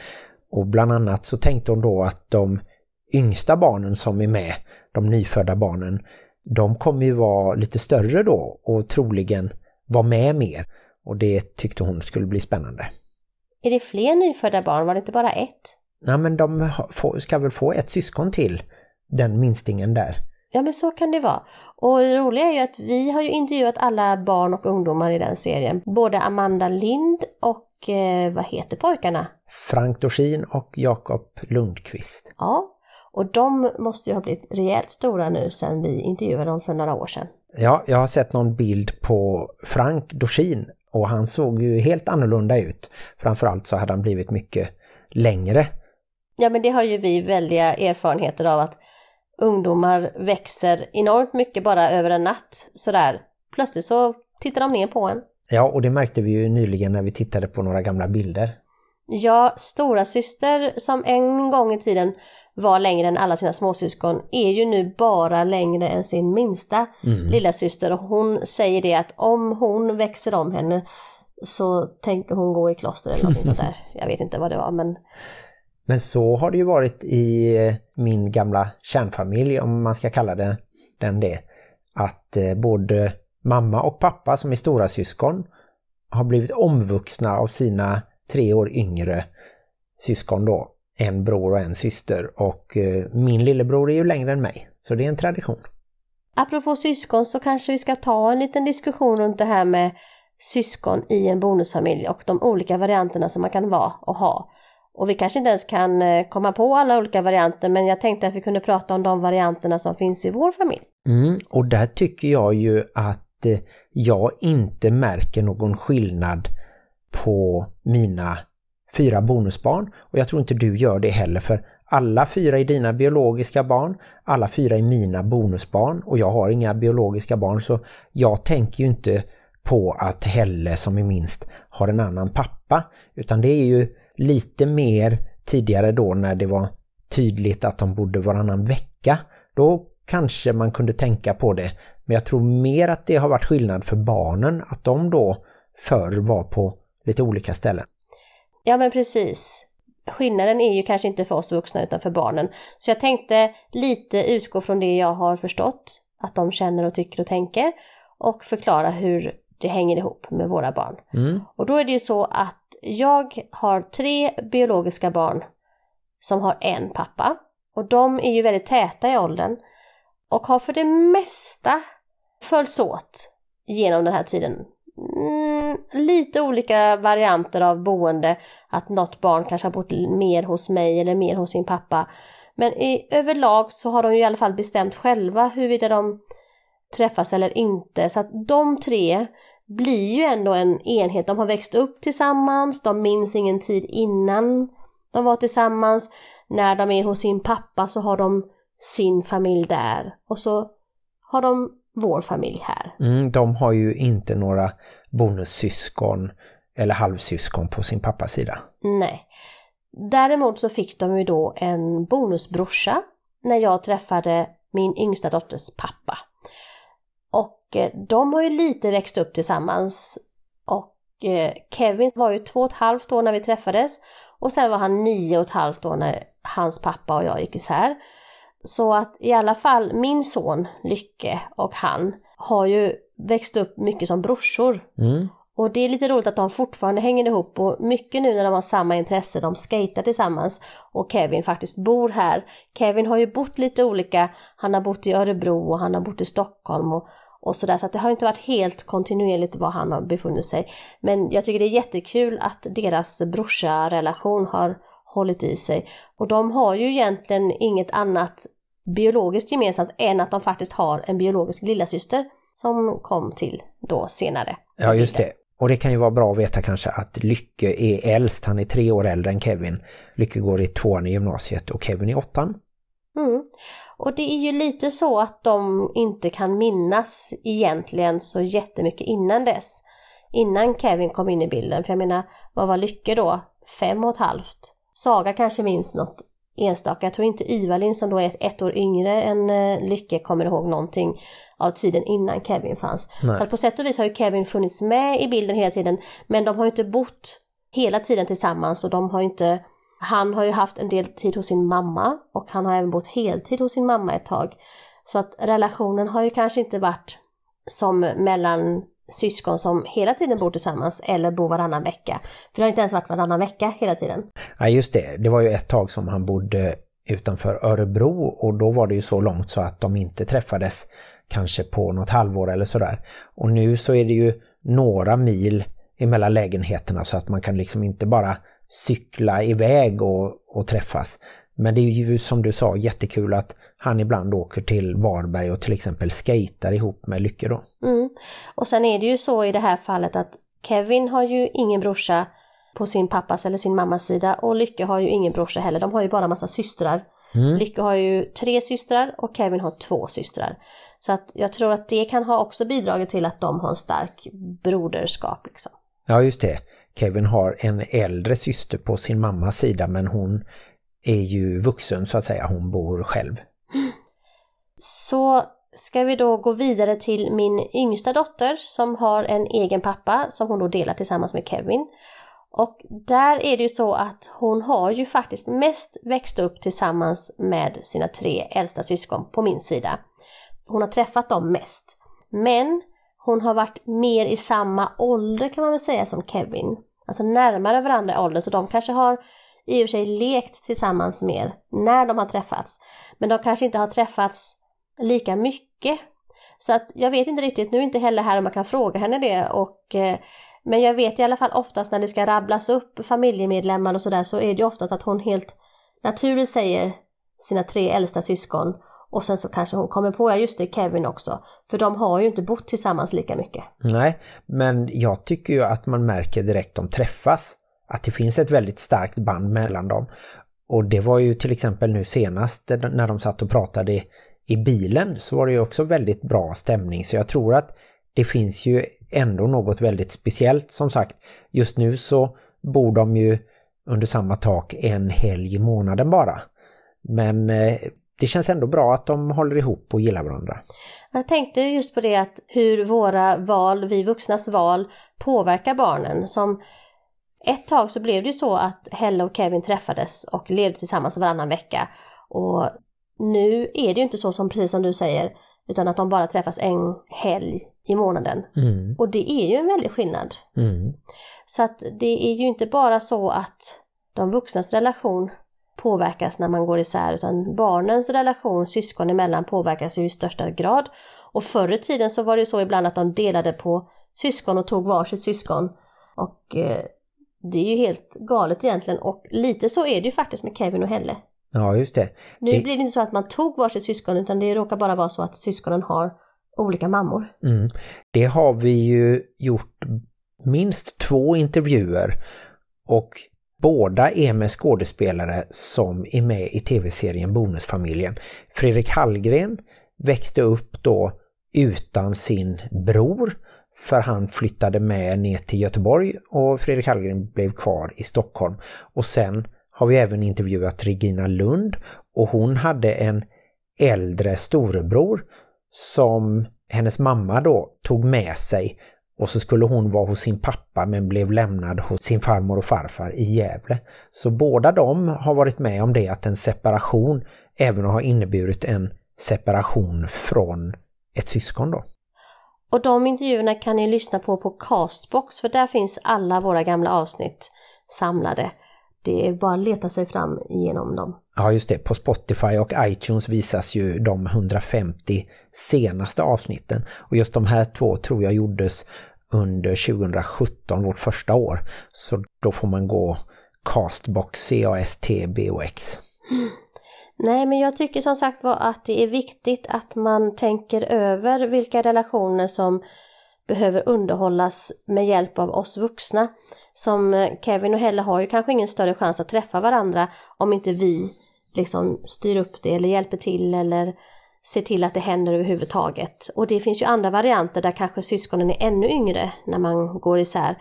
Och bland annat så tänkte hon då att de yngsta barnen som är med, de nyfödda barnen, de kommer ju vara lite större då och troligen vara med mer. Och det tyckte hon skulle bli spännande. Är det fler nyfödda barn? Var det inte bara ett? Nej men de ska väl få ett syskon till, den minstingen där. Ja men så kan det vara. Och det roliga är ju att vi har ju intervjuat alla barn och ungdomar i den serien. Både Amanda Lind och eh, vad heter pojkarna? Frank Dorsin och Jakob Lundqvist. Ja, och de måste ju ha blivit rejält stora nu sedan vi intervjuade dem för några år sedan. Ja, jag har sett någon bild på Frank Dorsin och han såg ju helt annorlunda ut. Framförallt så hade han blivit mycket längre. Ja men det har ju vi väldiga erfarenheter av att ungdomar växer enormt mycket bara över en natt sådär. Plötsligt så tittar de ner på en. Ja, och det märkte vi ju nyligen när vi tittade på några gamla bilder. Ja, stora syster som en gång i tiden var längre än alla sina småsyskon är ju nu bara längre än sin minsta Mm. lilla syster och hon säger det att om hon växer om henne så tänker hon gå i kloster eller något sånt där. Jag vet inte vad det var men Men så har det ju varit i min gamla kärnfamilj, om man ska kalla det, den det. Att eh, både mamma och pappa som är stora syskon har blivit omvuxna av sina tre år yngre syskon då. En bror och en syster och eh, min lillebror är ju längre än mig. Så det är en tradition. Apropå syskon så kanske vi ska ta en liten diskussion runt det här med syskon i en bonusfamilj och de olika varianterna som man kan vara och ha. Och vi kanske inte ens kan eh, komma på alla olika varianter men jag tänkte att vi kunde prata om de varianterna som finns i vår familj. Mm, och där tycker jag ju att eh, jag inte märker någon skillnad på mina fyra bonusbarn och jag tror inte du gör det heller för alla fyra är dina biologiska barn, alla fyra är mina bonusbarn och jag har inga biologiska barn så jag tänker ju inte på att Helle som är minst har en annan pappa utan det är ju lite mer tidigare då när det var tydligt att de bodde varannan vecka. Då kanske man kunde tänka på det. Men jag tror mer att det har varit skillnad för barnen att de då förr var på lite olika ställen. Ja men precis. Skillnaden är ju kanske inte för oss vuxna utan för barnen. Så jag tänkte lite utgå från det jag har förstått att de känner och tycker och tänker och förklara hur det hänger ihop med våra barn. Mm. Och då är det ju så att jag har tre biologiska barn som har en pappa. Och de är ju väldigt täta i åldern. Och har för det mesta följts åt genom den här tiden. Mm, lite olika varianter av boende. Att något barn kanske har bott mer hos mig eller mer hos sin pappa. Men i, överlag så har de ju i alla fall bestämt själva huruvida de träffas eller inte. Så att de tre blir ju ändå en enhet. De har växt upp tillsammans, de minns ingen tid innan de var tillsammans. När de är hos sin pappa så har de sin familj där och så har de vår familj här. Mm, de har ju inte några bonussyskon eller halvsyskon på sin pappas sida. Nej. Däremot så fick de ju då en bonusbrorsa när jag träffade min yngsta dotters pappa. Och eh, de har ju lite växt upp tillsammans. Och eh, Kevin var ju två och ett halvt år när vi träffades. Och sen var han nio och ett halvt år när hans pappa och jag gick isär. Så att i alla fall min son Lycke och han har ju växt upp mycket som brorsor. Mm. Och det är lite roligt att de fortfarande hänger ihop och mycket nu när de har samma intresse, de skater tillsammans och Kevin faktiskt bor här. Kevin har ju bott lite olika, han har bott i Örebro och han har bott i Stockholm och, och sådär så att det har inte varit helt kontinuerligt var han har befunnit sig. Men jag tycker det är jättekul att deras brorsa-relation har hållit i sig. Och de har ju egentligen inget annat biologiskt gemensamt än att de faktiskt har en biologisk lillasyster som kom till då senare. Ja, just det. Och det kan ju vara bra att veta kanske att Lycke är äldst, han är tre år äldre än Kevin. Lycke går i tvåan i gymnasiet och Kevin i åttan. Mm. Och det är ju lite så att de inte kan minnas egentligen så jättemycket innan dess. Innan Kevin kom in i bilden, för jag menar, vad var Lycke då? Fem och ett halvt. Saga kanske minns något enstaka. Jag tror inte Yvalin som då är ett år yngre än eh, Lycke kommer ihåg någonting av tiden innan Kevin fanns. Nej. Så att på sätt och vis har ju Kevin funnits med i bilden hela tiden men de har ju inte bott hela tiden tillsammans och de har ju inte han har ju haft en del tid hos sin mamma och han har även bott heltid hos sin mamma ett tag. Så att relationen har ju kanske inte varit som mellan syskon som hela tiden bor tillsammans eller bor varannan vecka. För det har inte ens varit varannan vecka hela tiden. Ja, just det. Det var ju ett tag som han bodde utanför Örebro och då var det ju så långt så att de inte träffades kanske på något halvår eller sådär. Och nu så är det ju några mil emellan lägenheterna så att man kan liksom inte bara cykla iväg och, och träffas. Men det är ju som du sa jättekul att han ibland åker till Varberg och till exempel skater ihop med Lycke då. Mm. Och sen är det ju så i det här fallet att Kevin har ju ingen brorsa på sin pappas eller sin mammas sida och Lycke har ju ingen brorsa heller. De har ju bara massa systrar. Mm. Lycke har ju tre systrar och Kevin har två systrar. Så att jag tror att det kan ha också bidragit till att de har en stark broderskap. Liksom. Ja just det. Kevin har en äldre syster på sin mammas sida men hon är ju vuxen så att säga. Hon bor själv. Så ska vi då gå vidare till min yngsta dotter som har en egen pappa som hon då delar tillsammans med Kevin. Och där är det ju så att hon har ju faktiskt mest växt upp tillsammans med sina tre äldsta syskon på min sida. Hon har träffat dem mest. Men hon har varit mer i samma ålder kan man väl säga som Kevin. Alltså närmare varandra i ålder så de kanske har i och för sig lekt tillsammans mer när de har träffats. Men de kanske inte har träffats lika mycket. Så att jag vet inte riktigt, nu är inte heller här om man kan fråga henne det och eh, men jag vet i alla fall oftast när det ska rabblas upp familjemedlemmar och sådär så är det oftast att hon helt naturligt säger sina tre äldsta syskon och sen så kanske hon kommer på, ja just det, Kevin också. För de har ju inte bott tillsammans lika mycket. Nej, men jag tycker ju att man märker direkt de träffas att det finns ett väldigt starkt band mellan dem. Och det var ju till exempel nu senast när de satt och pratade i bilen så var det ju också väldigt bra stämning. Så jag tror att det finns ju ändå något väldigt speciellt. Som sagt, just nu så bor de ju under samma tak en helg i månaden bara. Men eh, det känns ändå bra att de håller ihop och gillar varandra. Jag tänkte just på det att hur våra val, vi vuxnas val, påverkar barnen. Som ett tag så blev det ju så att Helle och Kevin träffades och levde tillsammans varannan vecka. Och nu är det ju inte så som precis som du säger, utan att de bara träffas en helg i månaden. Mm. Och det är ju en väldig skillnad. Mm. Så att det är ju inte bara så att de vuxnas relation påverkas när man går isär utan barnens relation syskon emellan påverkas ju i största grad. Och förr i tiden så var det så ibland att de delade på syskon och tog varsitt syskon. Och eh, det är ju helt galet egentligen och lite så är det ju faktiskt med Kevin och Helle. Ja, just det. Nu det... blir det inte så att man tog varsitt syskon utan det råkar bara vara så att syskonen har olika mammor. Mm. Det har vi ju gjort minst två intervjuer och båda är med skådespelare som är med i tv-serien Bonusfamiljen. Fredrik Hallgren växte upp då utan sin bror för han flyttade med ner till Göteborg och Fredrik Hallgren blev kvar i Stockholm. Och sen har vi även intervjuat Regina Lund och hon hade en äldre storebror som hennes mamma då tog med sig och så skulle hon vara hos sin pappa men blev lämnad hos sin farmor och farfar i Gävle. Så båda de har varit med om det att en separation även har inneburit en separation från ett syskon då. Och de intervjuerna kan ni lyssna på på Castbox för där finns alla våra gamla avsnitt samlade. Det är bara att leta sig fram genom dem. Ja just det, på Spotify och iTunes visas ju de 150 senaste avsnitten. Och just de här två tror jag gjordes under 2017, vårt första år. Så då får man gå Castbox, C-A-S-T-B-O-X. Nej, men jag tycker som sagt var att det är viktigt att man tänker över vilka relationer som behöver underhållas med hjälp av oss vuxna. Som Kevin och Helle har ju kanske ingen större chans att träffa varandra om inte vi liksom styr upp det eller hjälper till eller ser till att det händer överhuvudtaget. Och det finns ju andra varianter där kanske syskonen är ännu yngre när man går isär.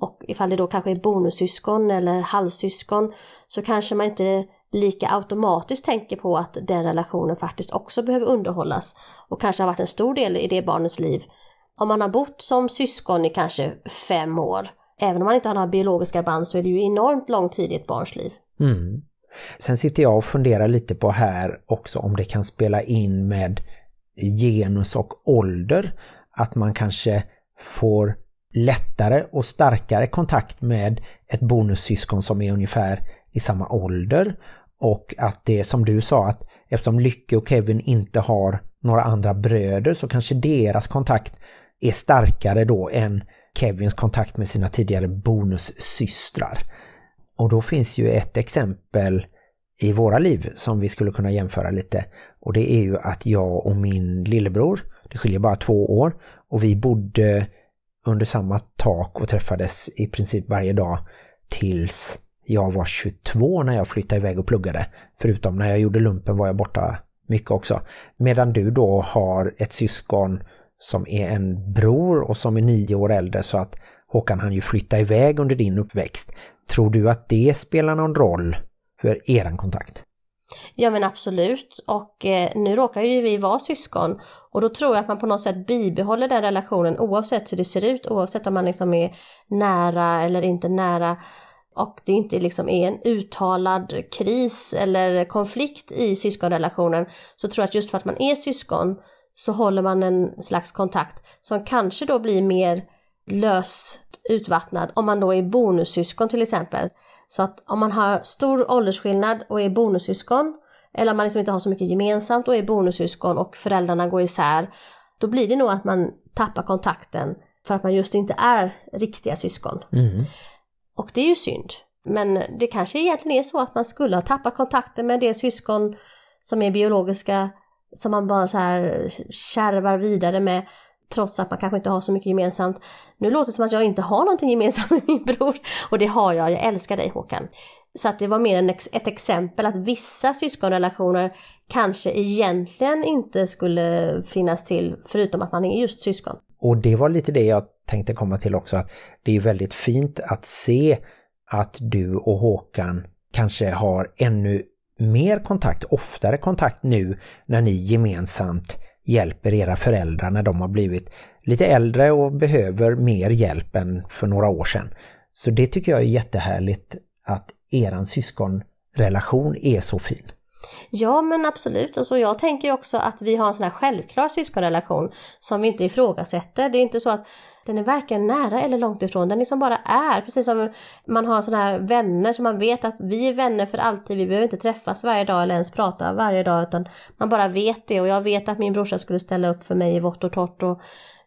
Och ifall det då kanske är bonussyskon eller halvsyskon så kanske man inte lika automatiskt tänker på att den relationen faktiskt också behöver underhållas och kanske har varit en stor del i det barnets liv. Om man har bott som syskon i kanske fem år, även om man inte har några biologiska band så är det ju enormt lång tid i ett barns liv. Mm. Sen sitter jag och funderar lite på här också om det kan spela in med genus och ålder. Att man kanske får lättare och starkare kontakt med ett bonussyskon som är ungefär i samma ålder. Och att det som du sa att eftersom Lycke och Kevin inte har några andra bröder så kanske deras kontakt är starkare då än Kevins kontakt med sina tidigare bonussystrar. Och då finns ju ett exempel i våra liv som vi skulle kunna jämföra lite. Och det är ju att jag och min lillebror, det skiljer bara två år, och vi bodde under samma tak och träffades i princip varje dag tills jag var 22 när jag flyttade iväg och pluggade. Förutom när jag gjorde lumpen var jag borta mycket också. Medan du då har ett syskon som är en bror och som är nio år äldre så att Håkan han ju flytta iväg under din uppväxt. Tror du att det spelar någon roll för eran kontakt? Ja men absolut och eh, nu råkar ju vi vara syskon och då tror jag att man på något sätt bibehåller den relationen oavsett hur det ser ut, oavsett om man liksom är nära eller inte nära och det inte liksom är en uttalad kris eller konflikt i syskonrelationen så tror jag att just för att man är syskon så håller man en slags kontakt som kanske då blir mer löst utvattnad om man då är bonussyskon till exempel. Så att om man har stor åldersskillnad och är bonussyskon eller om man liksom inte har så mycket gemensamt och är bonussyskon och föräldrarna går isär, då blir det nog att man tappar kontakten för att man just inte är riktiga syskon. Mm. Och det är ju synd. Men det kanske egentligen är så att man skulle ha tappat kontakten med det syskon som är biologiska, som man bara så här kärvar vidare med, trots att man kanske inte har så mycket gemensamt. Nu låter det som att jag inte har någonting gemensamt med min bror, och det har jag, jag älskar dig Håkan. Så att det var mer en ett exempel att vissa syskonrelationer kanske egentligen inte skulle finnas till, förutom att man är just syskon. Och det var lite det jag tänkte komma till också, att det är väldigt fint att se att du och Håkan kanske har ännu mer kontakt, oftare kontakt nu när ni gemensamt hjälper era föräldrar när de har blivit lite äldre och behöver mer hjälp än för några år sedan. Så det tycker jag är jättehärligt att eran syskonrelation är så fin. Ja men absolut, alltså jag tänker också att vi har en sån här självklar syskonrelation som vi inte ifrågasätter. Det är inte så att den är varken nära eller långt ifrån, den liksom bara är. Precis som man har sådana här vänner som man vet att vi är vänner för alltid, vi behöver inte träffas varje dag eller ens prata varje dag utan man bara vet det. Och jag vet att min brorsa skulle ställa upp för mig i vått och torrt och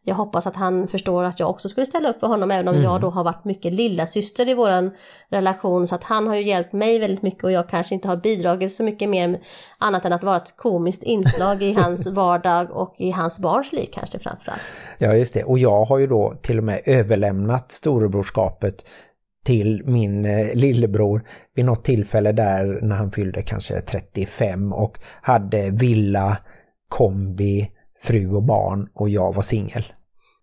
jag hoppas att han förstår att jag också skulle ställa upp för honom även om Mm. jag då har varit mycket lilla syster i våran relation så att han har ju hjälpt mig väldigt mycket och jag kanske inte har bidragit så mycket mer annat än att vara ett komiskt inslag i hans vardag och i hans barns liv kanske framförallt. Ja just det, och jag har ju då till och med överlämnat storebrorskapet till min eh, lillebror vid något tillfälle där när han fyllde kanske 35 och hade villa, kombi, fru och barn och jag var singel.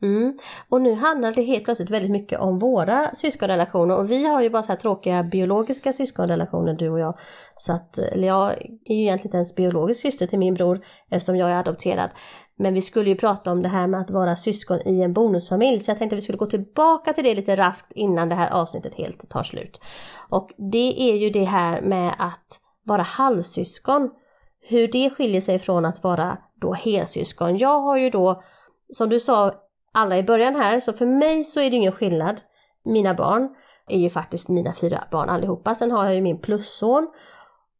Mm. Och nu handlar det helt plötsligt väldigt mycket om våra syskonrelationer och vi har ju bara så här tråkiga biologiska syskonrelationer du och jag. Så att, eller jag är ju egentligen inte ens biologisk syster till min bror eftersom jag är adopterad. Men vi skulle ju prata om det här med att vara syskon i en bonusfamilj så jag tänkte att vi skulle gå tillbaka till det lite raskt innan det här avsnittet helt tar slut. Och det är ju det här med att vara halvsyskon. Hur det skiljer sig från att vara då helsyskon. Jag har ju då, som du sa alla i början här, så för mig så är det ingen skillnad. Mina barn är ju faktiskt mina fyra barn allihopa. Sen har jag ju min plusson.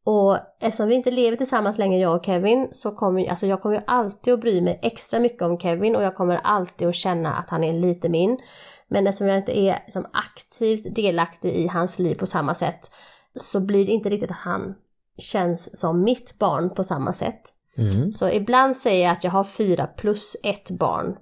Och eftersom vi inte lever tillsammans längre jag och Kevin så kommer alltså jag kommer ju alltid att bry mig extra mycket om Kevin och jag kommer alltid att känna att han är lite min. Men eftersom jag inte är som aktivt delaktig i hans liv på samma sätt så blir det inte riktigt att han känns som mitt barn på samma sätt. Mm. Så ibland säger jag att jag har fyra plus ett barn.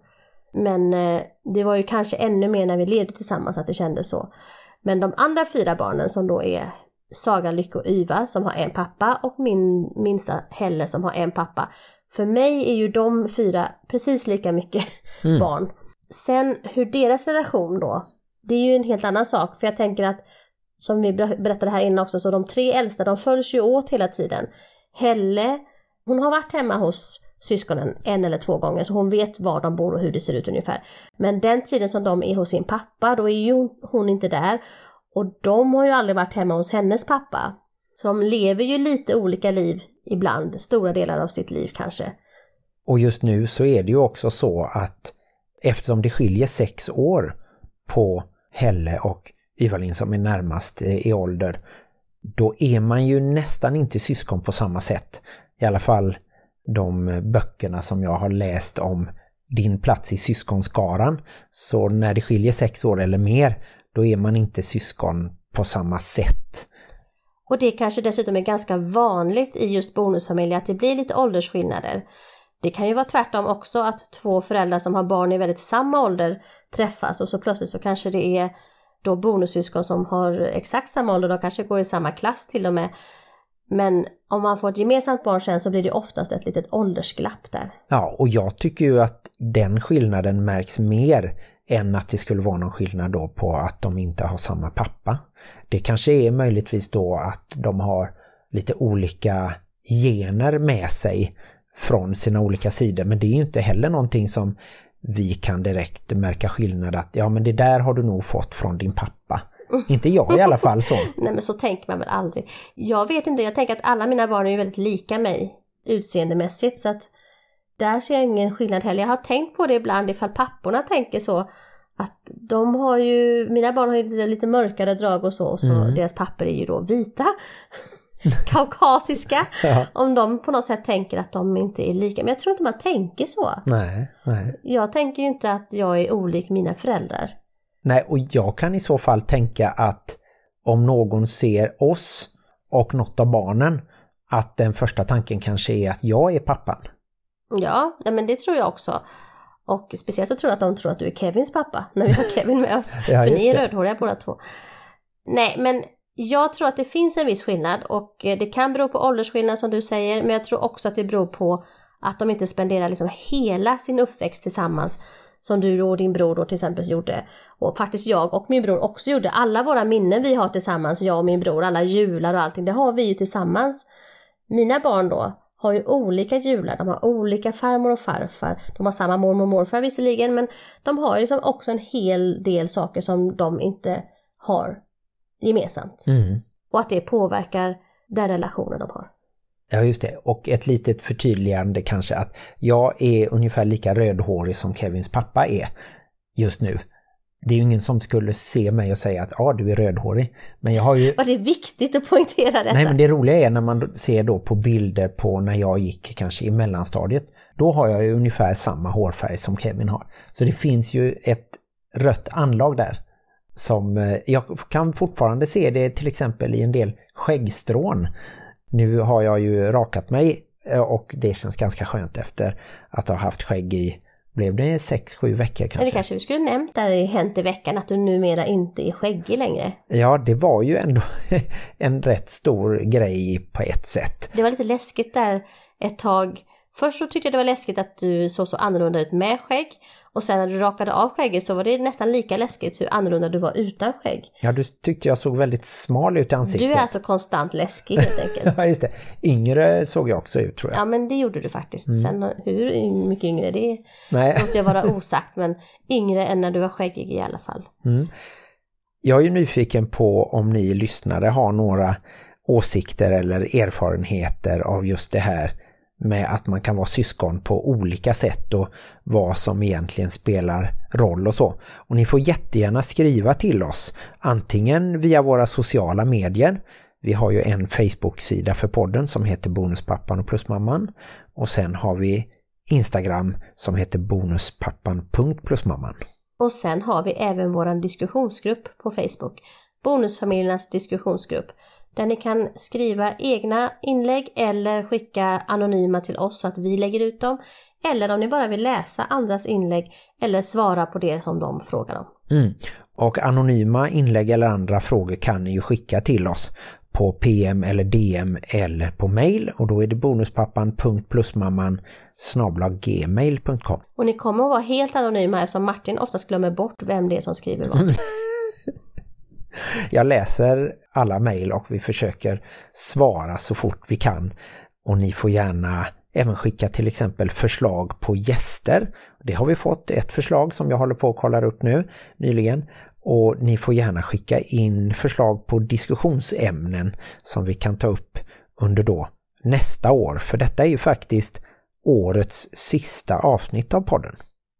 Men eh, det var ju kanske ännu mer när vi levde tillsammans att det kändes så. Men de andra fyra barnen som då är Saga, Lycke och Yva som har en pappa och min minsta Helle som har en pappa. För mig är ju de fyra precis lika mycket Mm. barn. Sen hur deras relation då, det är ju en helt annan sak. För jag tänker att, som vi ber- berättade här innan också, så de tre äldsta de följs ju åt hela tiden. Helle, hon har varit hemma hos syskonen en eller två gånger så hon vet var de bor och hur det ser ut ungefär. Men den tiden som de är hos sin pappa då är ju hon inte där. Och de har ju aldrig varit hemma hos hennes pappa. Så de lever ju lite olika liv ibland, stora delar av sitt liv kanske. Och just nu så är det ju också så att eftersom det skiljer sex år på Helle och Ivalin som är närmast i ålder, då är man ju nästan inte syskon på samma sätt. I alla fall de eh, böckerna som jag har läst om din plats i syskonskaran. Så när det skiljer sex år eller mer, då är man inte syskon på samma sätt. Och det kanske dessutom är ganska vanligt i just bonusfamiljer att det blir lite åldersskillnader. Det kan ju vara tvärtom också att två föräldrar som har barn i väldigt samma ålder träffas och så plötsligt så kanske det är då bonussyskon som har exakt samma ålder, de kanske går i samma klass till och med. Men om man får ett gemensamt barn sen så blir det oftast ett litet åldersglapp där. Ja, och jag tycker ju att den skillnaden märks mer än att det skulle vara någon skillnad då på att de inte har samma pappa. Det kanske är möjligtvis då att de har lite olika gener med sig från sina olika sidor, men det är ju inte heller någonting som vi kan direkt märka skillnad att ja men det där har du nog fått från din pappa. Inte jag i alla fall så. Nej men så tänker man väl aldrig. Jag vet inte, jag tänker att alla mina barn är ju väldigt lika mig utseendemässigt så att där ser jag ingen skillnad heller. Jag har tänkt på det ibland ifall papporna tänker så att de har ju, mina barn har ju lite, lite mörkare drag och så och så Mm. deras papper är ju då vita. Kaukasiska. Ja. Om de på något sätt tänker att de inte är lika. Men jag tror inte man tänker så. Nej, nej. Jag tänker ju inte att jag är olik mina föräldrar. Nej, och jag kan i så fall tänka att om någon ser oss och något av barnen, att den första tanken kanske är att jag är pappan. Ja, men det tror jag också. Och speciellt så tror jag att de tror att du är Kevins pappa när vi har Kevin med oss. Ja, för ni är det. rödhåriga båda två. Nej, men jag tror att det finns en viss skillnad och eh, det kan bero på åldersskillnad som du säger, men jag tror också att det beror på att de inte spenderar liksom hela sin uppväxt tillsammans som du och din bror då till exempel gjorde. Och faktiskt jag och min bror också gjorde. Alla våra minnen vi har tillsammans, jag och min bror, alla jular och allting, det har vi ju tillsammans. Mina barn då har ju olika jular, de har olika farmor och farfar. De har samma mormor och morfar visserligen, men de har ju liksom också en hel del saker som de inte har gemensamt. Mm. Och att det påverkar den relationen de har. Ja, just det. Och ett litet förtydligande kanske att jag är ungefär lika rödhårig som Kevins pappa är just nu. Det är ju ingen som skulle se mig och säga att ja, du är rödhårig. Men jag har ju... Var det viktigt att poängtera detta? Nej, men det roliga är när man ser då på bilder på när jag gick kanske i mellanstadiet. Då har jag ju ungefär samma hårfärg som Kevin har. Så det finns ju ett rött anlag där. Som eh, jag kan fortfarande se det till exempel i en del skäggstrån. Nu har jag ju rakat mig eh, och det känns ganska skönt efter att ha haft skägg i, blev det 6-7 veckor Eller kanske? kanske vi skulle nämnt där i Hänt i veckan att du numera inte är skäggig längre. Ja, det var ju ändå en rätt stor grej på ett sätt. Det var lite läskigt där ett tag. Först så tyckte jag det var läskigt att du såg så annorlunda ut med skägg. Och sen när du rakade av skägget så var det nästan lika läskigt hur annorlunda du var utan skägg. Ja, du tyckte jag såg väldigt smal ut i ansiktet. Du är alltså konstant läskig helt enkelt. Ja, just det. Yngre såg jag också ut tror jag. Ja men det gjorde du faktiskt. Mm. Sen hur mycket yngre det Nej. låter jag vara osagt men yngre än när du var skäggig i alla fall. Mm. Jag är ju nyfiken på om ni lyssnare har några åsikter eller erfarenheter av just det här med att man kan vara syskon på olika sätt och vad som egentligen spelar roll och så. Och ni får jättegärna skriva till oss, antingen via våra sociala medier. Vi har ju en Facebook-sida för podden som heter Bonuspappan och Plusmamman. Och sen har vi Instagram som heter bonuspappan.plusmamman. Och sen har vi även vår diskussionsgrupp på Facebook. Bonusfamiljernas diskussionsgrupp. Där ni kan skriva egna inlägg eller skicka anonyma till oss så att vi lägger ut dem. Eller om ni bara vill läsa andras inlägg eller svara på det som de frågar om. Mm. Och anonyma inlägg eller andra frågor kan ni ju skicka till oss på PM eller DM eller på mail och då är det bonuspappan.plusmamman gmail.com Och ni kommer att vara helt anonyma eftersom Martin oftast glömmer bort vem det är som skriver vad. Jag läser alla mejl och vi försöker svara så fort vi kan och ni får gärna även skicka till exempel förslag på gäster. Det har vi fått ett förslag som jag håller på att kolla upp nu nyligen och ni får gärna skicka in förslag på diskussionsämnen som vi kan ta upp under då nästa år för detta är ju faktiskt årets sista avsnitt av podden.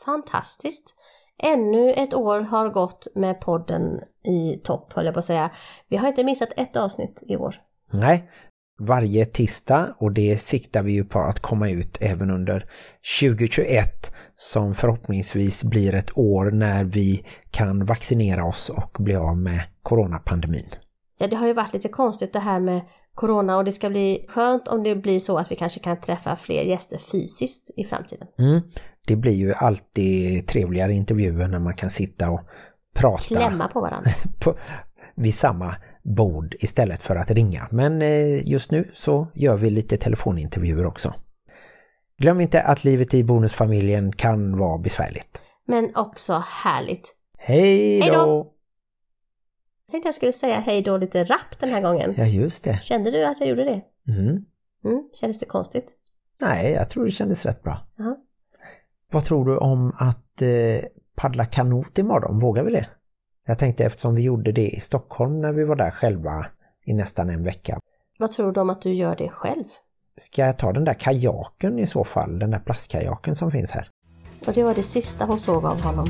Fantastiskt! Ännu ett år har gått med podden i topp höll jag på att säga. Vi har inte missat ett avsnitt i år. Nej, varje tisdag och det siktar vi ju på att komma ut även under 2021 som förhoppningsvis blir ett år när vi kan vaccinera oss och bli av med coronapandemin. Ja, det har ju varit lite konstigt det här med corona och det ska bli skönt om det blir så att vi kanske kan träffa fler gäster fysiskt i framtiden. Mm. Det blir ju alltid trevligare intervjuer när man kan sitta och prata Klämma på varandra. på, vid samma bord istället för att ringa. Men eh, just nu så gör vi lite telefonintervjuer också. Glöm inte att livet i bonusfamiljen kan vara besvärligt. Men också härligt. Hej Hej då! då! Jag tänkte jag skulle säga hej då lite rappt den här gången. Ja, just det. Kände du att jag gjorde det? Mm. Mm, kändes det konstigt? Nej, jag tror det kändes rätt bra. Ja. Vad tror du om att eh, paddla kanot imorgon? Vågar vi det? Jag tänkte eftersom vi gjorde det i Stockholm när vi var där själva i nästan en vecka. Vad tror du om att du gör det själv? ska jag ta den där kajaken i så fall, den där plastkajaken som finns här? Och det var det sista hon såg av honom.